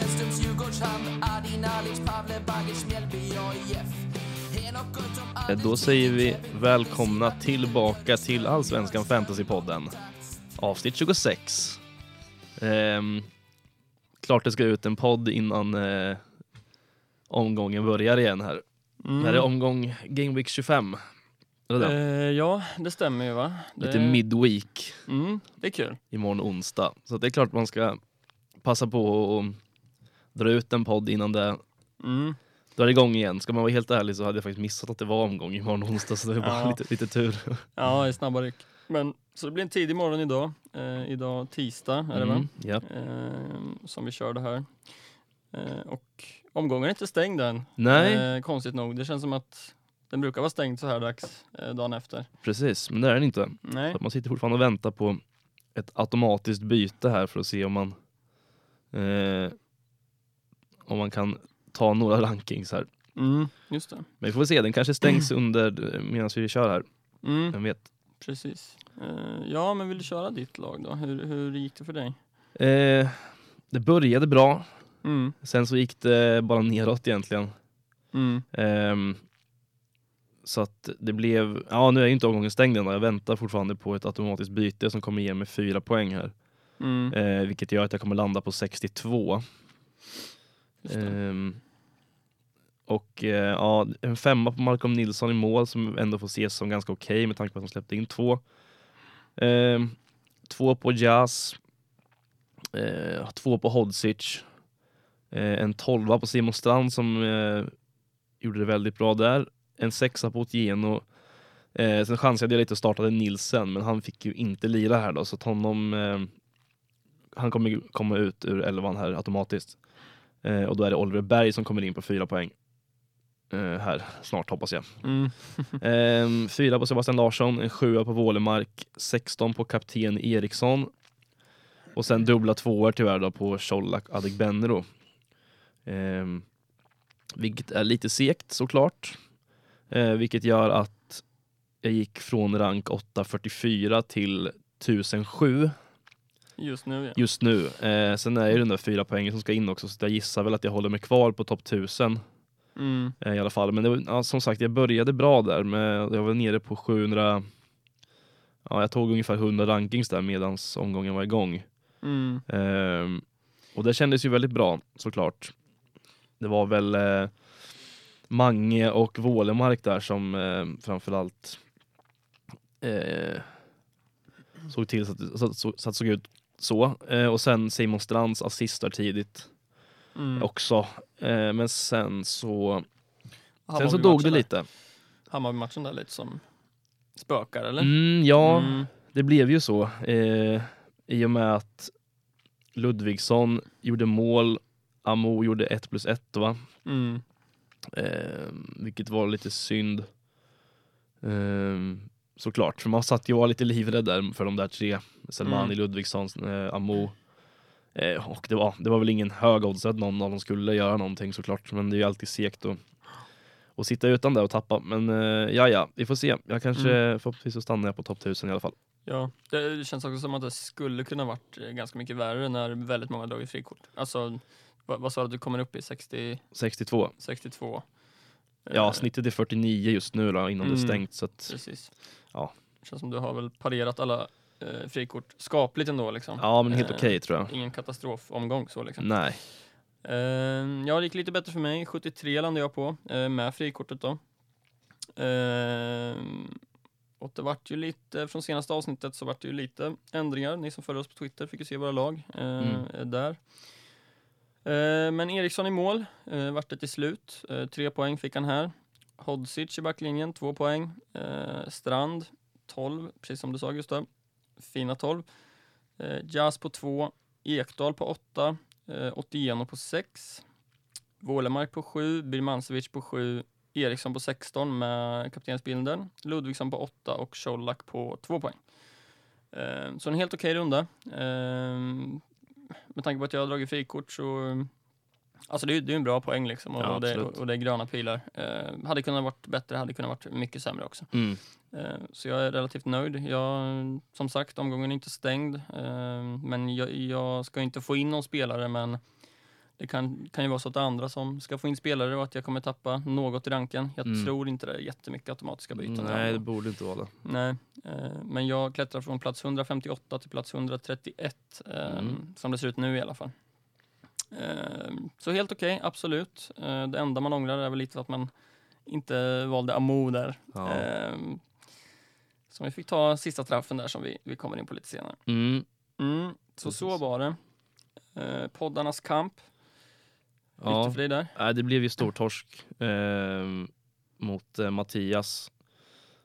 Källströms Djurgårdshamn, Adi Nalic, Pavle Bagic, Mjällby, AIF. Eh, Då säger vi välkomna tillbaka till Allsvenskan Fantasypodden. Avsnitt 26. Ehm, klart det ska ut en podd innan eh, omgången börjar igen här. Mm. Det här är omgång Game Week 25. Eller det? Eh, ja, det stämmer ju va? Det, Lite midweek Mm, det är kul. imorgon onsdag. Så det är klart man ska passa på att dra ut en podd innan det Mm. drar igång igen. Ska man vara helt ärlig så hade jag faktiskt missat att det var omgång imorgon onsdag så det är bara Ja. lite, lite tur. Ja, i snabba ryck. Men, så det blir en tidig morgon idag. Eh, idag tisdag är det va? Mm, ja. Eh, som vi kör det här. Eh, och omgången är inte stängd än. Nej, Eh, konstigt nog. Det känns som att den brukar vara stängd så här dags eh, dagen efter. precis. Men det är den inte. Nej. Så man sitter fortfarande och väntar på ett automatiskt byte här för att se om man eh, om man kan ta några rankings här. Mm, just det. Men vi får se, den kanske stängs under medan vi kör här. Mm, Vem vet? precis. Eh, ja, men vill du köra ditt lag då? Hur, hur gick det för dig? Eh, det började bra, Mm, sen så gick det bara neråt egentligen. mm, Ehm, så att det blev, ja nu är ju inte omgången stängd än, jag väntar fortfarande på ett automatiskt byte som kommer ge mig fyra poäng här. mm. Eh, vilket gör att jag kommer landa på 62. Ehm, och eh, ja, en femma på Malcolm Nilsson i mål som ändå får ses som ganska okej med tanke på att de släppte in två. Ehm, två på Jazz. Eh, två på Hodzic. Eh, en tolva på Simon Strand som eh, gjorde det väldigt bra där. En sexa på Otieno. Eh, sen chansade jag lite och startade Nilsen men han fick ju inte lira här då så att honom eh, han kommer komma ut ur elvan här automatiskt. Eh, och då är det Oliver Berg som kommer in på fyra poäng. Eh, här snart hoppas jag. Mm. Eh, fyra på Sebastian Larsson, en sjua på Wålemark, 16 på kapten Eriksson. Och sen dubbla tvåor tyvärr då på Colak Adegbenro. Eh, vilket är lite segt såklart. Eh, vilket gör att jag gick från rank 844 till 1007 Just nu ja. just nu. Eh, sen är ju den där fyra poängen som ska in också, så jag gissar väl att jag håller mig kvar på topp 1000 Mm. eh, i alla fall. Men det var, ja, som sagt, jag började bra där. Med, jag var nere på 700, ja, jag tog ungefär 100 rankings där medan omgången var igång. Mm. Ehm, och det kändes ju väldigt bra såklart. Det var väl eh, Mange och Wålemark där som eh, framförallt eh, såg till så att, så, så, så att det såg ut så. Eh, och sen Simon Strands assistar tidigt Mm. också. Eh, men sen så, sen så dog det där. lite. Hammarby-matchen där lite som spökar eller? Mm, ja, Mm. det blev ju så. Eh, I och med att Ludvigsson gjorde mål, Amo gjorde 1 plus 1 va? Mm. Eh, vilket var lite synd. Eh, såklart, för man satt ju och var lite livrädd där för de där tre. Selmani, Mm. Ludvigsson, eh, Amo. Eh, och det var, det var väl ingen hög odds att någon av dem skulle göra någonting såklart. Men det är ju alltid segt att, att sitta utan där och tappa. Men eh, ja, ja, vi får se. Jag kanske, Mm. förhoppningsvis så stannar jag på topp 1000 i alla fall. Ja, det känns också som att det skulle kunna varit eh, ganska mycket värre när väldigt många dragit frikort. Alltså, vad, vad sa du att du kommer upp i? 60, 62. 62? Ja, Eh, snittet är 49 just nu då, innan det är Mm. stängt. Så att, Precis. Ja. Känns som du har väl parerat alla eh, frikort skapligt ändå liksom. ja, men helt Eh, okej tror jag. Ingen katastrofomgång så liksom. Nej. Eh, ja, det gick lite bättre för mig. 73 landade jag på eh, med frikortet då. Eh, och det vart ju lite, från senaste avsnittet så vart det ju lite ändringar. Ni som följer oss på Twitter fick ju se våra lag eh, Mm. där. Eh, men Eriksson i mål eh, vart det till slut. Eh, tre poäng fick han här. Hodzic i backlinjen, två poäng. Strand, 12, precis som du sa Gustav. Fina 12. Jazz på 2. Ekdal på åtta. Eh, Otieno på 6. Wålemark på 7. Birmancevic på 7. Eriksson på 16 med kaptensbilden. Ludvigsson på 8 och Colak på 2 poäng. Så en helt okej runda. Med tanke på att jag har dragit frikort så Alltså det, är- är en bra poäng liksom och, Ja, det, och det är gröna pilar. Eh, hade kunnat varit bättre, hade kunnat varit mycket sämre också. Mm. Eh, så jag är relativt nöjd. Jag, som sagt, omgången är inte stängd. Eh, men jag, jag ska inte få in någon spelare men det kan, kan ju vara så att det är andra som ska få in spelare och att jag kommer tappa något i ranken. Jag Mm. tror inte det är jättemycket automatiska byten. Nej, där. det borde inte vara det. Nej, eh, men jag klättrar från plats 158 till plats 131 eh, Mm. som det ser ut nu i alla fall. Eh, så helt okej, absolut. Eh, det enda man ångrar är väl lite att man inte valde Amo där. Ja. Som vi fick ta sista straffen där som vi, vi kommer in på lite senare. Mm. Mm, så Precis. så var det. Eh, poddarnas kamp, Ja. lite för dig där. Nej, det blev ju stor torsk eh, mot eh, Mattias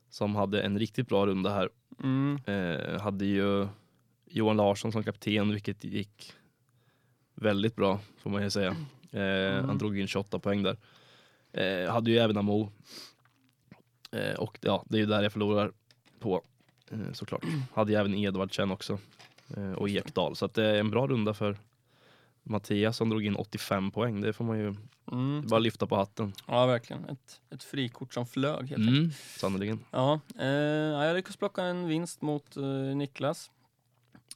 som hade en riktigt bra runda här. Mm, Eh, hade ju Johan Larsson som kapten, vilket gick väldigt bra får man ju säga. Eh, Mm. Han drog in 28 poäng där. Eh, hade ju även Amo. Eh, och ja, det är ju där jag förlorar på eh, såklart. Hade ju även Edvardsen också eh, och Ekdal. Så att det är en bra runda för Mattias som drog in 85 poäng. Det får man ju mm. bara lyfta på hatten. Ja, verkligen. Ett, ett frikort som flög helt enkelt. Mm, sannerligen. Ja, eh, ja, jag lyckades plocka en vinst mot eh, Niklas.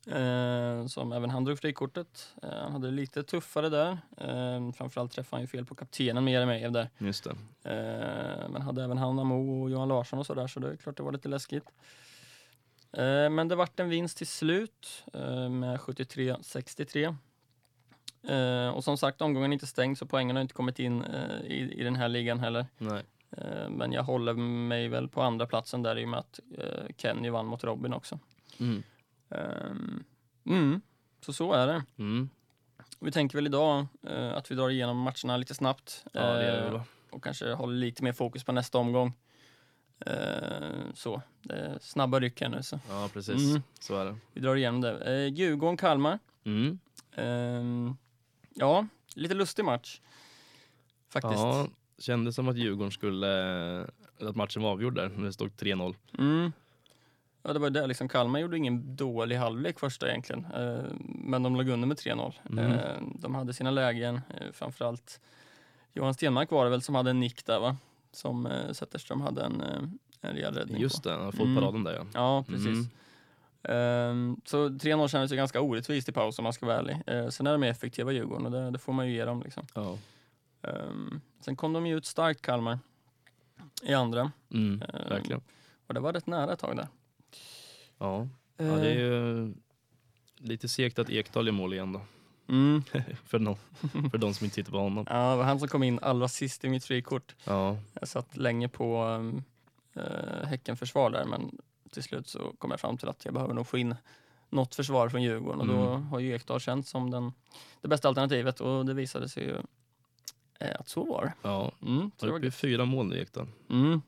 Eh, som även han drog frikortet. Eh, han hade det lite tuffare där. Eh, framförallt träffade han ju fel på kaptenen mer än mig där. Just det. Eh, men hade även han Amo och Johan Larsson och sådär så det är klart det var lite läskigt. Eh, men det vart en vinst till slut eh, med 73-63. Eh, och som sagt omgången är inte stängd så poängen har inte kommit in eh, i, i den här ligan heller. Eh, Men jag håller mig väl på andra platsen där i och med att eh, Kenny vann mot Robin också. Mm. Ehm, Mm, så så är det. Mm. Vi tänker väl idag eh, att vi drar igenom matcherna lite snabbt. Ja, eh, och kanske håller lite mer fokus på nästa omgång. Så, snabba ryck här nu så. Ja, precis. Mm. Så är det. Vi drar igenom det. Eh, Djurgården-Kalmar. Mm. Ja, lite lustig match. Faktiskt. Ja, kändes som att Djurgården skulle, att matchen var avgjord där när det stod 3-0. Mm. Ja, det var det. Liksom, Kalmar gjorde ingen dålig halvlek första egentligen. Eh, men de låg under med 3-0. Mm. Eh, de hade sina lägen, eh, framförallt Johan Stenmark var det väl som hade en nick där va? Som eh, Zetterström hade en, eh, en rejäl räddning Just på. det, han har fått paraden där ja. Ja, precis. Mm. Ehm, så 3-0 kändes ju ganska orättvist i paus om man ska vara ärlig. Uh, sen är de effektiva Djurgården och det, det får man ju ge dem. Liksom. Ehm, sen kom de ju ut starkt Kalmar i andra. Mm, Ehm, verkligen. Och det var rätt nära ett tag där. Ja. ja, det är ju lite segt att Ekdal gör mål igen då. Mm. för, någon, för de som inte tittar på honom. Ja, det var han som kom in allra sist i mitt frikort. Ja, Jag satt länge på um, uh, Häcken-försvar där, men till slut så kom jag fram till att jag behöver nog få in något försvar från Djurgården och då Mm. har ju Ekdal känts som den, det bästa alternativet och det visade sig ju eh, att så var det. ja. Mm, så det var gött. fyra mål nu Ekdal. Mm.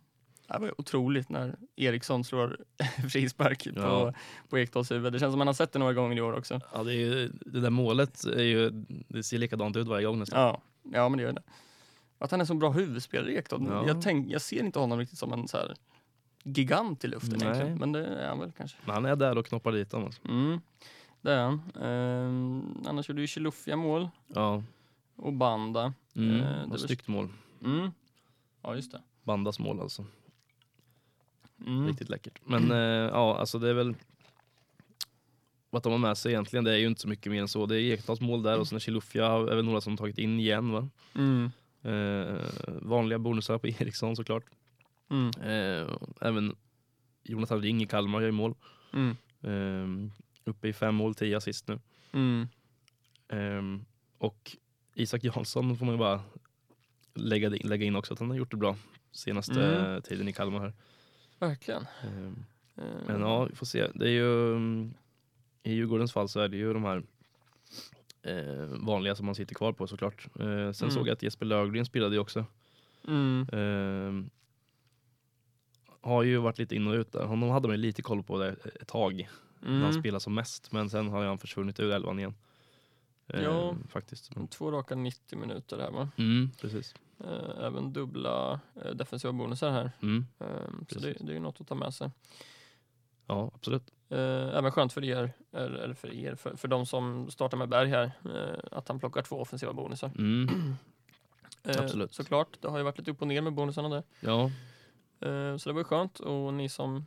Det var otroligt när Eriksson slår frispark på, Ja. på Ekdals huvud. Det känns som man har sett det några gånger i år också. Ja, det, ju, det där målet är ju, det ser likadant ut varje gång nästan. Ja, ja men det gör det. Att han är så bra huvudspelare Ekdal. Ja. Jag, tänk, jag ser inte honom riktigt som en så här gigant i luften Nej. egentligen. Men det är han väl kanske. Men han är där och knoppar dit dem. Alltså. Mm, det är han. Ehm, annars gjorde ju Chilufya mål Ja, och Banda. mm. Eh, det var- snyggt mål. Mm. Ja, just det. Bandas mål alltså. Mm. Riktigt läckert. Men eh, ja, alltså det är väl vad de har med sig egentligen. Det är ju inte så mycket mer än så. Det är Ekdals mål där och sen är Chilufya är väl några som tagit in igen va. Mm. Eh, vanliga bonusar på Eriksson såklart. Mm. Eh, även Jonathan Ring i Kalmar gör mål. Mm. Eh, uppe i fem mål, tio assist nu. Mm. Eh, och Isak Jansson får man ju bara lägga in, lägga in också att han har gjort det bra senaste Mm. tiden i Kalmar här. Verkligen. Eh, Ehm, Men ja, vi får se. Det är ju, I Djurgårdens fall så är det ju de här eh, vanliga som man sitter kvar på såklart. Eh, sen Mm. såg jag att Jesper Löfgren spelade ju också. Mm. Eh, har ju varit lite in och ut där. Honom hade man lite koll på det ett tag när han Mm. spelade som mest. Men sen har han försvunnit ur elvan igen. Eh, Ja. Faktiskt. Men, Två raka 90 minuter här va? mm, precis. Eh, Även dubbla eh, defensiva bonusar här. Mm, Ehm, Så det, det är ju något att ta med sig. ja, absolut. Eh, även skönt för er, eller för er, för, för de som startar med Berg här, eh, att han plockar två offensiva bonusar. Mm. Absolut. Såklart, det har ju varit lite upp och ner med bonusarna där. Ja, så det var skönt och ni som,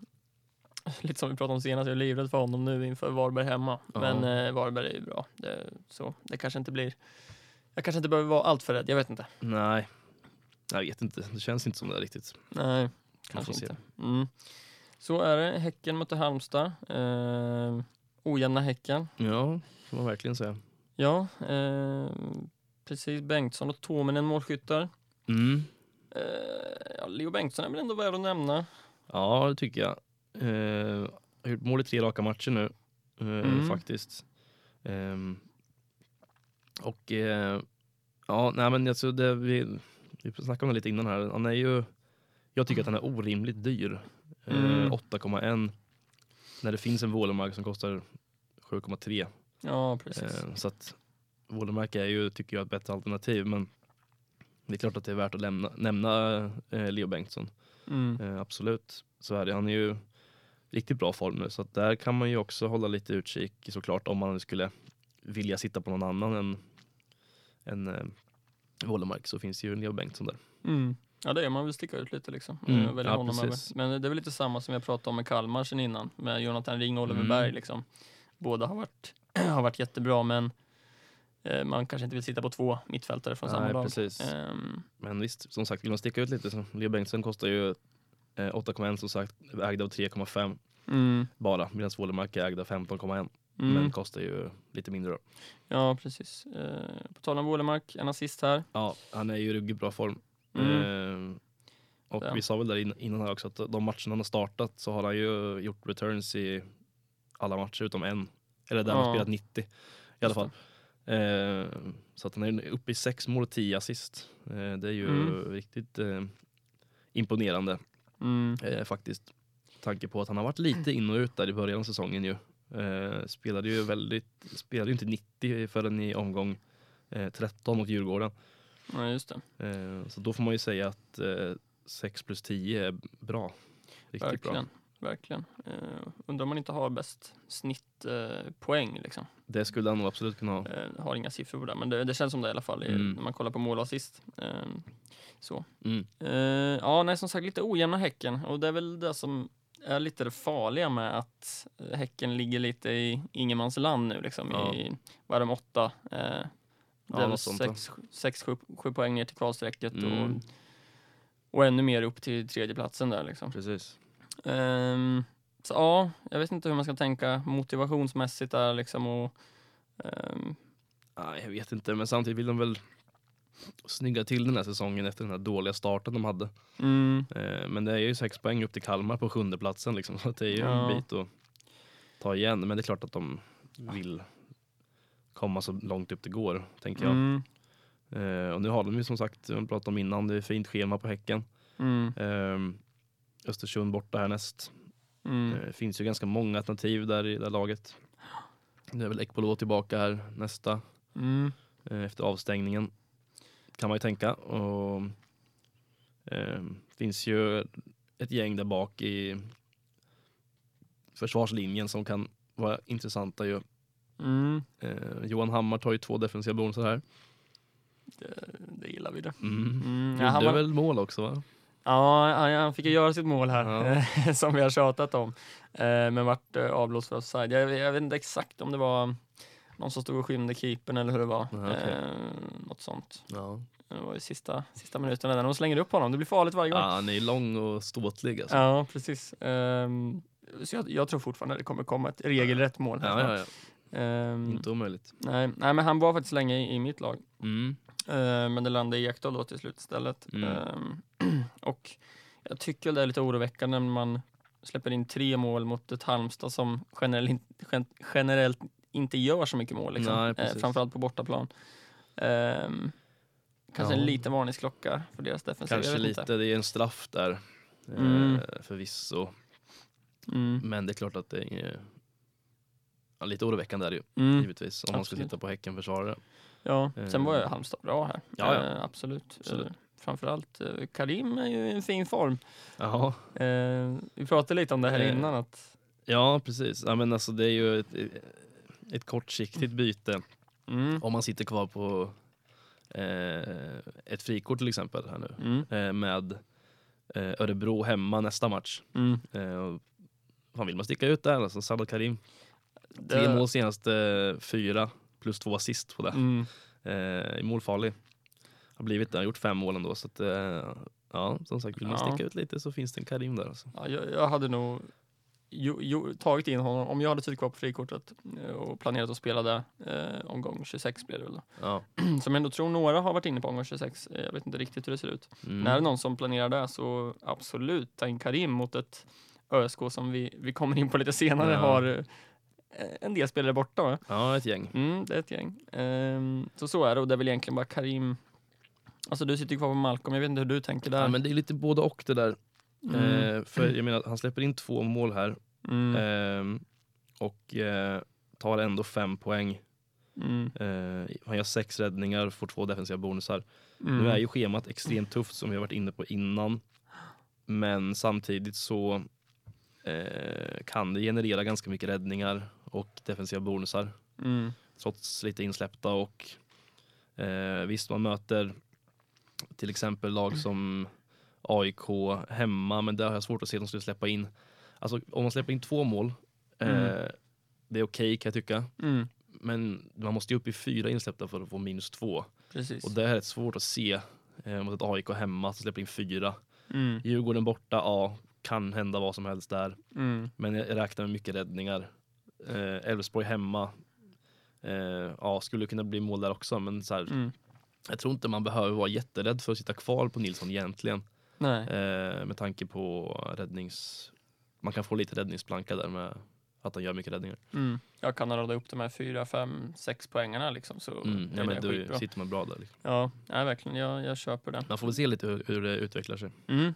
lite som vi pratade om senast, jag är livrädd för honom nu inför Varberg hemma. Ja. Men eh, Varberg är ju bra. Det, så det kanske inte blir, jag kanske inte behöver vara allt för rädd, jag vet inte. nej. Jag vet inte, det känns inte som det riktigt. Nej, kanske inte. Mm. Så är det. Häcken möter Halmstad. Eh, ojämna Häcken. Ja, kan man verkligen säga. Ja, eh, precis. Bengtsson och Tuominen målskyttar. Mm. Eh, ja, Leo Bengtsson är väl ändå värd att nämna. Ja, det tycker jag. Eh, har gjort mål i tre raka matcher nu, eh, Mm. faktiskt. Ehm, och eh, ja, nej men alltså det, vi, vi snackade om det lite innan här. Han är ju, jag tycker att han är orimligt dyr. Mm. 8,1 när det finns en Wålemark som kostar 7,3. Ja, precis. Så att Wålemark är ju, tycker jag, ett bättre alternativ. Men det är klart att det är värt att lämna, nämna eh, Leo Bengtsson. Mm. Eh, absolut, så är det. Han är ju riktigt bra form nu. Så att där kan man ju också hålla lite utkik såklart om man skulle vilja sitta på någon annan än, än eh, Wålemark så finns ju Leo Bengtsson där. Mm. Ja, det är man vill sticka ut lite liksom. Mm, Eh, välja ja, honom precis. över. Men det är väl lite samma som jag pratade om med Kalmar sen innan. Med Jonathan Ring och Oliver Mm. Berg liksom. Båda har varit, har varit jättebra men eh, man kanske inte vill sitta på två mittfältare från samma lag. precis. Ehm, Men visst, som sagt, vill man sticka ut lite så Leo Bengtsson kostar ju eh, 8,1 som sagt, ägd av 3,5 mm, bara. Medan Wålemark är ägd av 15,1 mm. men kostar ju lite mindre då. Ja, precis. Eh, på tal om Wålemark, en assist här. Ja, han är ju i ruggigt bra form. Mm. Eh, och Ja. vi sa väl där in- innan här också att de matcherna han har startat så har han ju gjort returns i alla matcher utom en. Eller där han Ja. har spelat 90 i alla fall. Eh, så att han är uppe i sex mål och 10 assist. Eh, det är ju Mm. riktigt eh, imponerande Mm. faktiskt. Tanke på att han har varit lite in och ut där i början av säsongen ju. Spelade ju väldigt, spelade ju inte 90 förrän i omgång eh, 13 mot Djurgården. Ja, just det. Så då får man ju säga att eh, 6 plus 10 är bra. Riktigt Verkligen. bra. Verkligen. Eh, undrar om man inte har bäst snittpoäng eh, liksom. Det skulle han nog absolut kunna ha. Eh, har inga siffror på det, men det, det känns som det i alla fall Mm. när man kollar på mål och assist. Eh, så. Mm. Eh, ja, nej, som sagt lite ojämna Häcken och det är väl det som är lite det farliga med att eh, Häcken ligger lite i ingenmansland nu liksom. Ja. I, vad är de, åtta? Eh, det är väl något sånt, ja. sex, sex sju, sju poäng ner till kvalstrecket Mm. och, och ännu mer upp till tredjeplatsen där liksom. Precis. Ehm, så ja, jag vet inte hur man ska tänka motivationsmässigt där liksom och ehm, Nej, jag vet inte, men samtidigt vill de väl snygga till den här säsongen efter den här dåliga starten de hade. mm, Eh, men det är ju sex poäng upp till Kalmar på sjunde platsen liksom, så det är ju Ja. en bit att ta igen. Men det är klart att de vill komma så långt upp det går, tänker jag. mm, Eh, och nu har de ju som sagt, jag pratade om innan, det är fint schema på Häcken. mm, Eh, Östersund borta härnäst. mm, Det finns ju ganska många alternativ där i det här laget. Det är väl Ekpolo tillbaka här nästa mm, eh, efter avstängningen. Kan man ju tänka. Och, eh, finns ju ett gäng där bak i försvarslinjen som kan vara intressanta ju. mm. Eh, Johan Hammar tar ju två defensiva bonusar här. Det, det gillar vi det. Mm. Mm, Gjorde ja, han var, väl mål också va? Ja, han- han fick ju göra sitt mål här, som vi har tjatat om. Eh, men vart eh, avblåst för offside. Jag, jag vet inte exakt om det var någon som stod och skymde keepern eller hur det var. Ja, okej. Eh, något sånt. Ja. Det var i sista, sista minuterna där. De slänger upp honom. Det blir farligt varje gång. ja, han är ju lång och ståtlig alltså. Ja, precis. Ehm, så jag, jag tror fortfarande det kommer komma ett regelrätt mål. här Ja, ja, ja. Ehm, Inte omöjligt. nej, nej, men han var faktiskt länge i, i mitt lag. Mm. Ehm, men det landade i Ekdal då till slut istället. Mm. Ehm, och jag tycker det är lite oroväckande när man släpper in tre mål mot ett Halmstad som generellt, gen, generellt inte gör så mycket mål. Liksom. Nej, precis. framförallt på bortaplan. Ehm, kanske Ja. en liten varningsklocka för deras defensiv. Kanske lite, Inte. det är en straff där. Mm. Eh, förvisso. Mm. Men det är klart att det är ja, lite oroväckande är det ju Mm. givetvis om man ska Absolut. titta på Häcken försvarare. Ja, sen var ju Eh, Halmstad bra här. ja, ja. Eh, absolut. Absolut. Framförallt eh, Karim är ju i en fin form. Jaha, Eh, vi pratade lite om det här Eh, innan att Ja, precis. Ja, men alltså, det är ju ett, ett kortsiktigt byte Mm. om man sitter kvar på eh, ett frikort till exempel här nu Mm. med Örebro hemma nästa match. Mm. Fan vill man sticka ut där? Alltså, Sadal Karim, tre Det- mål senaste fyra plus två assist på det. Mm. Eh, målfarlig. Har blivit det, har gjort fem mål ändå. Så att, eh, ja, som sagt, vill man sticka ut lite så finns det en Karim där. Alltså. Ja, jag, jag hade nog jo, jo, tagit in honom, om jag hade tid kvar på frikortet eh, och planerat att spela där, eh, omgång 26 blir det väl. Ja. Som jag ändå tror några har varit inne på omgång 26, eh, jag vet inte riktigt hur det ser ut. Mm. När det är någon som planerar det så absolut, ta in Karim mot ett ÖSK som vi, vi kommer in på lite senare Ja. har en del spelare borta. Va? ja, ett gäng. Mm, det är ett gäng. Ehm, så så är det och det är väl egentligen bara Karim. Alltså du sitter ju kvar på Malcolm, jag vet inte hur du tänker där. Ja, men det är lite både och det där. mm. Eh, för jag menar, han släpper in två mål här Mm. ehm, och eh, tar ändå fem poäng. Mm. Eh, han gör sex räddningar, får två defensiva bonusar. Mm. Nu är ju schemat extremt tufft som vi har varit inne på innan. Men samtidigt så eh, kan det generera ganska mycket räddningar och defensiva bonusar. Mm. Trots lite insläppta och eh, visst man möter till exempel lag som AIK hemma men där har jag svårt att se att de skulle släppa in. Alltså om de släpper in två mål eh, Mm. det är okej kan jag tycka. Mm. Men man måste ju upp i fyra insläppta för att få minus två. Precis. Och det är rätt svårt att se eh, mot ett AIK hemma som släpper in fyra. Mm. Djurgården borta, ja, kan hända vad som helst där. Mm. Men jag räknar med mycket räddningar. Eh, Elfsborg hemma, eh, ja, skulle kunna bli mål där också. Men så här, Mm. Jag tror inte man behöver vara jätterädd för att sitta kvar på Nilsson egentligen. Nej. Eh, med tanke på räddnings... Man kan få lite räddningsplanka där med att han gör mycket räddningar. Mm. Jag kan rada upp de här fyra, fem, sex poängarna liksom. Så Mm, ja, men då skitbra. sitter man bra där. Liksom. Ja, nej, verkligen. Jag, jag köper det. Man får väl se lite hur, hur det utvecklar sig. Mm.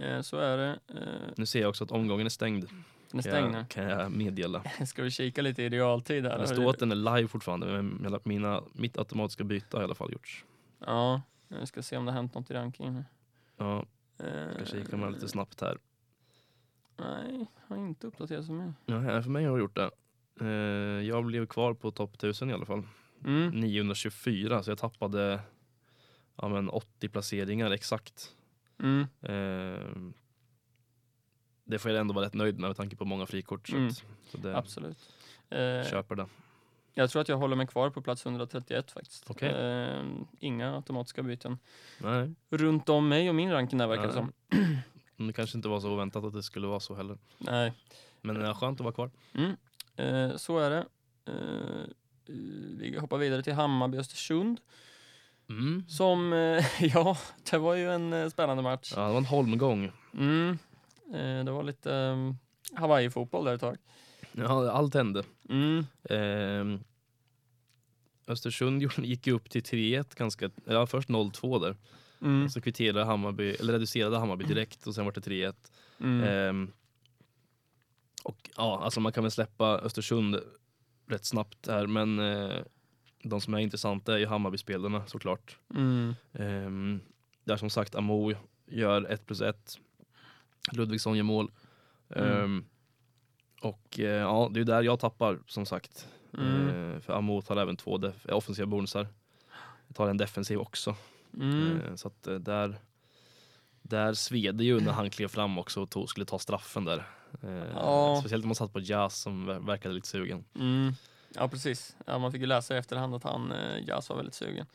Eh, så är det. Eh, Nu ser jag också att omgången är stängd. den är stängd nu. kan jag meddela. Ska vi kika lite i realtid här? Det står att den är live fortfarande, men mina, mitt automatiska byte har i alla fall gjorts. Ja, jag ska se om det har hänt något i rankingen. Ja, Eh, ska kika lite snabbt här. Nej, har inte uppdaterat för mig. Ja, här för mig har jag gjort det. Eh, jag blev kvar på topp 1000 i alla fall. Mm. 924, så jag tappade ja, men 80 placeringar exakt. Mm. Eh, det får jag ändå vara rätt nöjd med med tanke på många frikort. Så, Mm. så det, Absolut. Eh, köper det. Jag tror att jag håller mig kvar på plats 131 faktiskt. Okej. Eh, inga automatiska byten. Nej, Runt om mig och min ranking där verkar det som. men det kanske inte var så oväntat att det skulle vara så heller. Nej. Men eh, skönt att vara kvar. Mm. Eh, så är det. Eh, vi hoppar vidare till Hammarby Östersund. Mm. Som, eh, ja, det var ju en eh, spännande match. Ja, det var en holmgång. Mm. Det var lite um, Hawaii-fotboll där ett tag. Ja, allt hände. Mm. Ehm, Östersund gick ju upp till 3-1 ganska, ja först 0-2 där. Mm. Så kvitterade Hammarby, eller reducerade Hammarby direkt och sen var det 3-1. Mm. Ehm, och ja, alltså man kan väl släppa Östersund rätt snabbt här men eh, de som är intressanta är ju Hammarby-spelarna såklart. Mm. Ehm, där som sagt Amo gör 1 plus 1. Ludvigsson gör mål. Mm. Ehm, och eh, ja, det är där jag tappar som sagt. Mm. Eh, för Amo tar även två offensiva bonusar. Jag tar en defensiv också. Mm. Eh, så att där, där sved det ju när han klev fram också och tog, skulle ta straffen där. Ja. Speciellt om man satt på Jazz som ver- verkade lite sugen. Mm. Ja, precis. Ja, man fick ju läsa i efterhand att han, eh, Jas var väldigt sugen.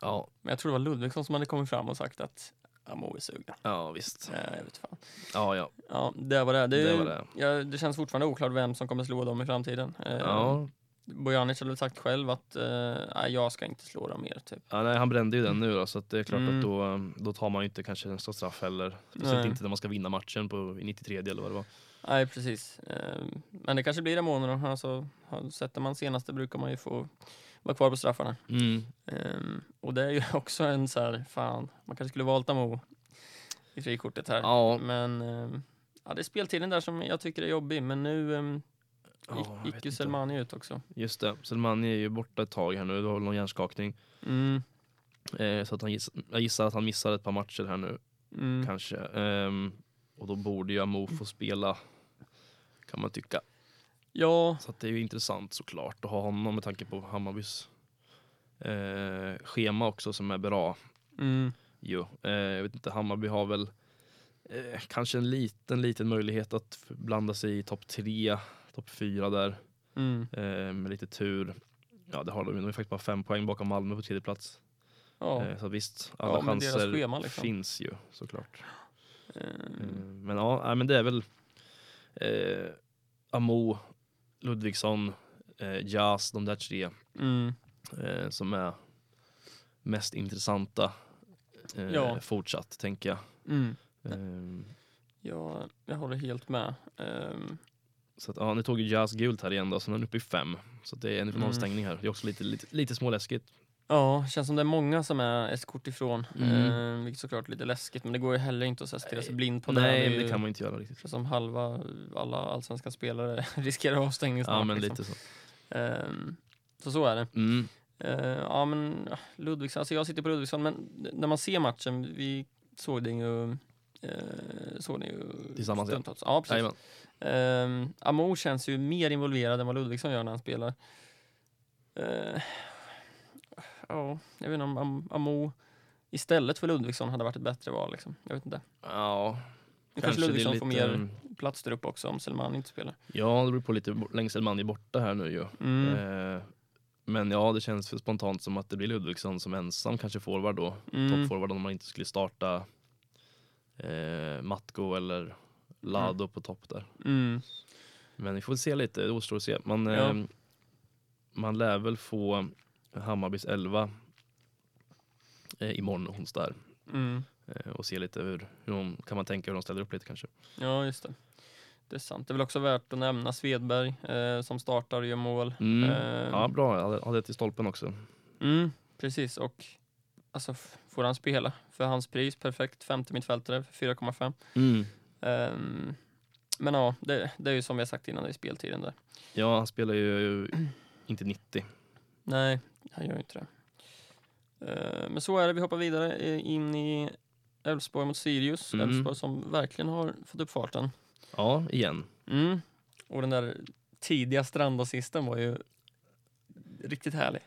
Ja, Men jag tror det var Ludvigsson som hade kommit fram och sagt att Amo är sugen. ja visst. Eh, jag vet fan. Ja, ja. Ja, det var det. Det, Det var det. Ja, det känns fortfarande oklart vem som kommer slå dem i framtiden. Eh, ja. Bojanic hade sagt själv att eh, jag ska inte slå dem mer. Typ. ja nej, han brände ju den nu då, så det är klart Mm. att då, då tar man ju inte kanske nästa straff heller. Speciellt Nej. inte när man ska vinna matchen på i 93 eller vad det var. Nej, precis. Eh, men det kanske blir det månader. Alltså, sätter man senaste brukar man ju få vara kvar på straffarna. Mm. Ehm, och det är ju också en så här, fan, man kanske skulle valt Amo i frikortet här. Ja, Men ehm, ja, det är speltiden där som jag tycker är jobbig. Men nu jag vet gick ju. Selmani ut också. Just det, Selmani är ju borta ett tag här nu, det var väl någon hjärnskakning. Mm, Eh, så att han giss, jag gissar att han missar ett par matcher här nu. mm. kanske. Ehm, och då borde ju Amo få spela, kan man tycka. Ja, Så det är ju intressant såklart att ha honom med tanke på Hammarbys eh, schema också som är bra. mm, Jo, eh, jag vet inte, Hammarby har väl eh, kanske en liten, liten möjlighet att blanda sig i topp tre, topp fyra där mm, eh, med lite tur. Ja, det har de ju. De är faktiskt bara fem poäng bakom Malmö på tredje plats. ja. Eh, så visst, alla Ja, chanser schema liksom. finns ju såklart. Eh, men ja, men det är väl Amo, Ludvigsson, eh, Jas, de där tre mm, eh, som är mest intressanta eh, Ja. fortsatt, tänker jag. mm. Eh, Ja, jag håller helt med. Ehm, så att, ja, nu tog ju Jazz gult här igen då, så nu är den uppe i fem. Så det är en Mm. avstängning här. Det är också lite, lite, lite småläskigt. Ja, känns som det är många som är ett kort ifrån. Mm. Mm. vilket såklart är lite läskigt, men det går ju heller inte att så här stirra sig blind på Nej, det. är det ju- kan man inte göra riktigt. som halva alla allsvenska spelare riskerar avstängning snart. Ja, men liksom. lite så. Ehm, så så är det. Mm. Eh, ja, men Ludvigsson, alltså jag sitter på Ludvigsson, men när man ser matchen, vi såg den ju, eh, såg den ju Tillsammans, stundtals. Ja, precis. Jajamän. Um, Amo känns ju mer involverad än vad Ludvigsson gör när han spelar. Eh, Ja, jag vet inte om Am- Amo istället för Ludvigsson hade varit ett bättre val. Liksom. Jag vet inte. Ja, kanske, är Ludvigsson får lite- mer plats där uppe också om Selman inte spelar. Ja, det beror på lite länge Selmani är borta här nu ju. Mm. Eh, men ja, det känns för spontant som att det blir Ludvigsson som ensam kanske forward då. Mm. Toppforward om man inte skulle starta eh, Matko eller Lado på topp där. Mm. Men vi får se lite, det återstår att se. Man, Ja. eh, man lär väl få Hammarbys 11 eh, imorgon onsdag. Mm. Eh, och se lite hur, hur de, kan man tänka hur de ställer upp lite kanske. Ja, just det. Det är sant. Det är väl också värt att nämna Svedberg eh, som startar och gör mål. Mm. Eh, Ja, bra. Jag hade, hade det till stolpen också. Mm, precis, och alltså, får han spela för hans pris, perfekt, femte mittfältare för 4,5. Mm. Ehm, men ja, det, det är ju som vi har sagt innan, det är speltiden där. Ja, han spelar ju inte 90. Nej, han gör ju inte det. Ehm, men så är det, vi hoppar vidare eh, in i Elfsborg mot Sirius. Mm. Elfsborg som verkligen har fått upp farten. Ja, igen. Mm. Och den där tidiga strandassisten var ju riktigt härlig.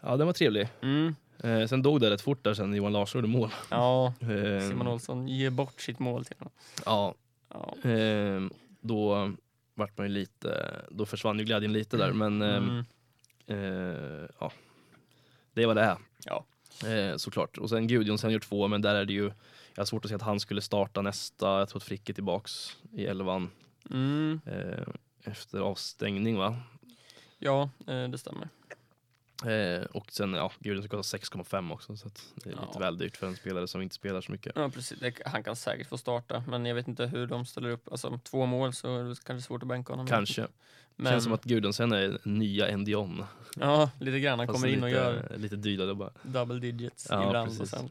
Ja, den var trevlig. Mm. Eh, sen dog det rätt fort där sen Johan Larsson gjorde mål. Ja, Eh, Simon Olsson ger bort sitt mål till honom. Ja, Ja. eh, då vart man ju lite, då försvann ju glädjen lite där men eh, Mm. eh, ja, det är vad det är. Ja. Eh, såklart. Och sen Gudjonsen gör två men där är det ju, jag har svårt att se att han skulle starta nästa, jag tror att Frick är tillbaks i elvan Mm. eh, efter avstängning va? Ja, eh, det stämmer. Eh, och sen, ja, Gudjonsen kostar 6,5 också så att det är Ja. lite väl dyrt för en spelare som inte spelar så mycket. Ja, precis. Det, han kan säkert få starta, men jag vet inte hur de ställer upp. Alltså, två mål så är det kanske svårt att bänka honom. Kanske. Men, Känns som att Gudjonsen är nya Endion. Ja, lite grann. Han Fast kommer in och lite, gör Lite dyrare bara. double digits Ja, ibland och precis. sen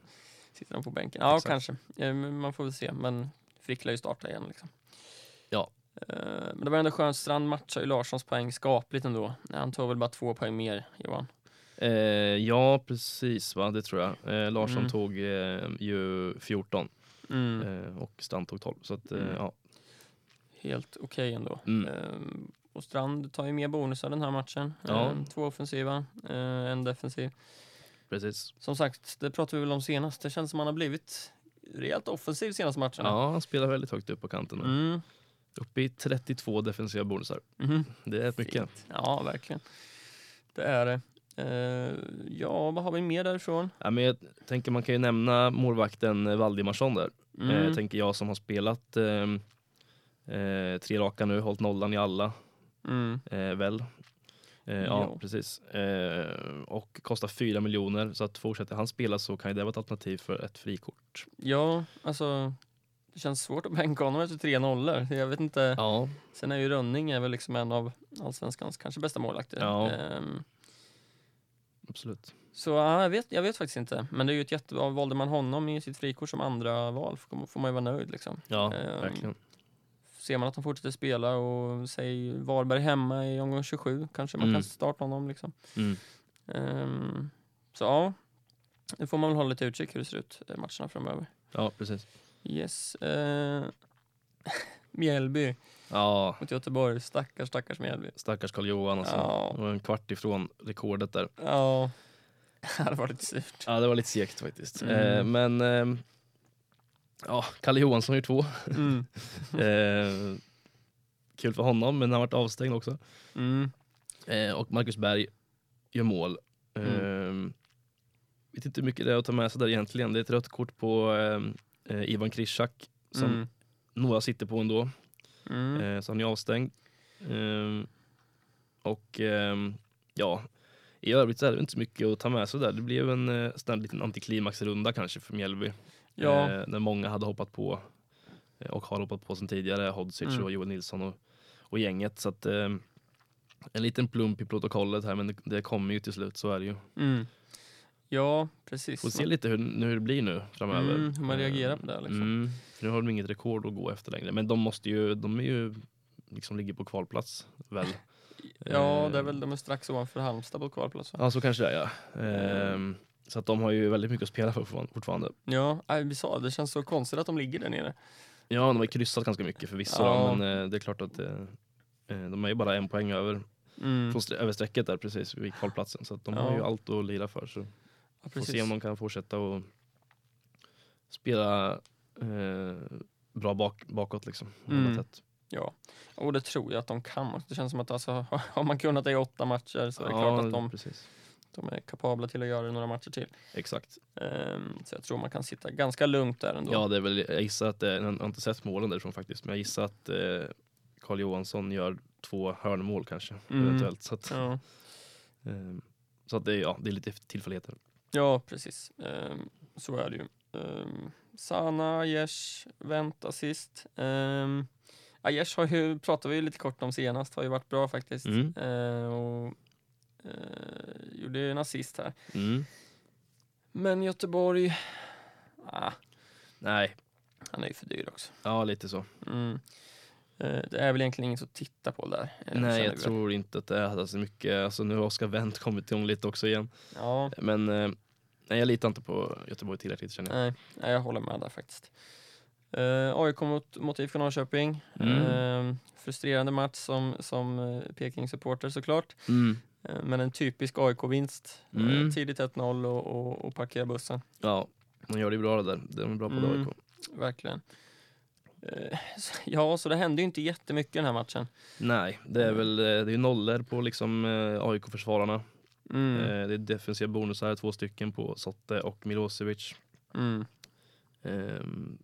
sitter han på bänken. Ja, Exakt. kanske. Eh, Man får väl se. Men Frick lär ju starta igen. Liksom. Ja. Eh, Men det var ändå skönt. Strand matchar ju Larssons poäng skapligt ändå. Han tog väl bara två poäng mer, Johan. Eh, ja, precis va, det tror jag. Eh, Larsson Mm. tog eh, ju 14 Mm. eh, och Strand tog 12. Så att, eh, Mm. ja. Helt okej ändå. Mm. Ehm, och Strand tar ju mer bonusar den här matchen. Ja. Två offensiva, eh, en defensiv. Precis. Som sagt, det pratade vi väl om senast. Det känns som han har blivit rejält offensiv senaste matcherna. Ja, han spelar väldigt högt upp på kanten. Mm. Uppe i 32 defensiva bonusar. Mhm. Det är mycket. Ja, verkligen. Det är det. Eh, ja, vad har vi mer därifrån? Ja, men jag tänker man kan ju nämna målvakten eh, Valdimarsson där. Mm. Eh, tänker jag som har spelat eh, eh, tre raka nu, hållit nollan i alla. Mm. Eh, väl? Ja. Ja. precis. Och kostar 4 miljoner så att fortsätter han spela så kan ju det vara ett alternativ för ett frikort. Ja, alltså det känns svårt att bänka honom efter tre nollor. Jag vet inte. Ja, Sen är ju Rönning är väl liksom en av allsvenskans kanske bästa målvakter. Ja. Ehm, absolut. så ja, jag, vet, jag vet faktiskt inte. Men det är ju ett jättebra. Valde man honom i sitt frikort som andra val får man ju vara nöjd. Liksom. Ja, Ehm, verkligen. Ser man att han fortsätter spela och säg Varberg hemma i omgång 27 kanske man Mm. kan starta honom. Liksom. Mm. Ehm, så ja, nu får man väl hålla lite utkik hur det ser ut eh, matcherna framöver. Ja, precis. Yes. eh, Mjällby Ja, mot Göteborg. Stackars, stackars Mjällby. stackars Karl-Johan alltså. Ja. Det var en kvart ifrån rekordet där. Ja, det var lite surt. Ja, det var lite segt faktiskt. Mm. Eh, men eh, ja, Kalle Johansson gör två. Mm. Eh, kul för honom, men han har varit avstängd också. Mm. Eh, och Marcus Berg gör mål. Mm. vet inte hur mycket det är att ta med sig där egentligen. Det är ett rött kort på eh, eh, Ivan Krishak som Mm. Några sitter på ändå. Mm. Eh, så han är avstängd. Ehm, och ehm, ja, i övrigt så är det inte så mycket att ta med sig där. Det blev en eh, sån liten antiklimaxrunda kanske för Mjällby. Ja, Eh, när många hade hoppat på eh, och har hoppat på sen tidigare. Hodzic Mm. och Joel Nilsson och, och gänget. Så att, ehm, en liten plump i protokollet här men det, det kommer ju till slut, så är det ju. mm. Ja precis. Får se lite hur, hur det blir nu framöver. Mm, hur man reagerar Eh, på det, liksom. Mm, nu har de inget rekord att gå efter längre. Men de måste ju, de är ju liksom ligger på kvalplats väl? Ja, det är Eh, väl de är strax ovanför Halmstad på kvalplats. va? Ja, så kanske det är ja. Ehm, så att de har ju väldigt mycket att spela för fortfarande-. Ja, vi sa det känns så konstigt att de ligger där nere. Ja, de har kryssat ganska mycket förvisso, Ja. men eh, det är klart att eh, eh, de är ju bara en poäng över, Mm. från över strecket där precis vid kvalplatsen. Så att de Ja. har ju allt att lira för. Så Ja, får se om de kan fortsätta och spela eh, bra bak, bakåt liksom. Mm. Ja, och det tror jag att de kan. Det känns som att alltså, har man kunnat det i åtta matcher så är det klart att de, precis. de är kapabla till att göra det några matcher till. Exakt. Ehm, så jag tror man kan sitta ganska lugnt där ändå. Ja, det är väl, jag gissar att det, jag har inte sett målen därifrån faktiskt, men jag gissar att eh, Carl Johansson gör två hörnmål kanske, Mm. eventuellt. Så att, ja. ehm, så att det, ja, det är lite tillfälligheter. Ja, precis. Ehm, så är det ju. Um, Sana, Aiesh, Wendt assist. Um, Aiesh har ju, pratade vi ju lite kort om senast, har ju varit bra faktiskt. Mm. Ehm, och uh, gjorde en assist här. Mm. Men Göteborg, ah, Nej, han är ju för dyr också. ja lite så. Mm. Eh, det är väl egentligen inget att titta på där. eh, Nej, jag tror inte att det är så mycket. Alltså, nu har Oskar Wendt kommit igång lite också igen. Ja, Men eh, nej, jag litar inte på Göteborg tillräckligt känner jag. nej, nej, jag håller med där faktiskt. Uh, AIK mot, mot IFK Norrköping. Mm. Eh, frustrerande match som, som uh, Peking-supporter såklart. Mm. Eh, men en typisk AIK-vinst. Mm. tidigt 1-0 och, och, och parkera bussen. Ja, man gör det bra det där. De är bra på det Mm. AIK. Verkligen. Eh, ja, så det hände ju inte jättemycket den här matchen. Nej, det är väl eh, det är nollor på liksom eh, AIK-försvararna. Mm. Det är defensiva bonusar, två stycken på Sotte och Milosevic. Mm. Ehm,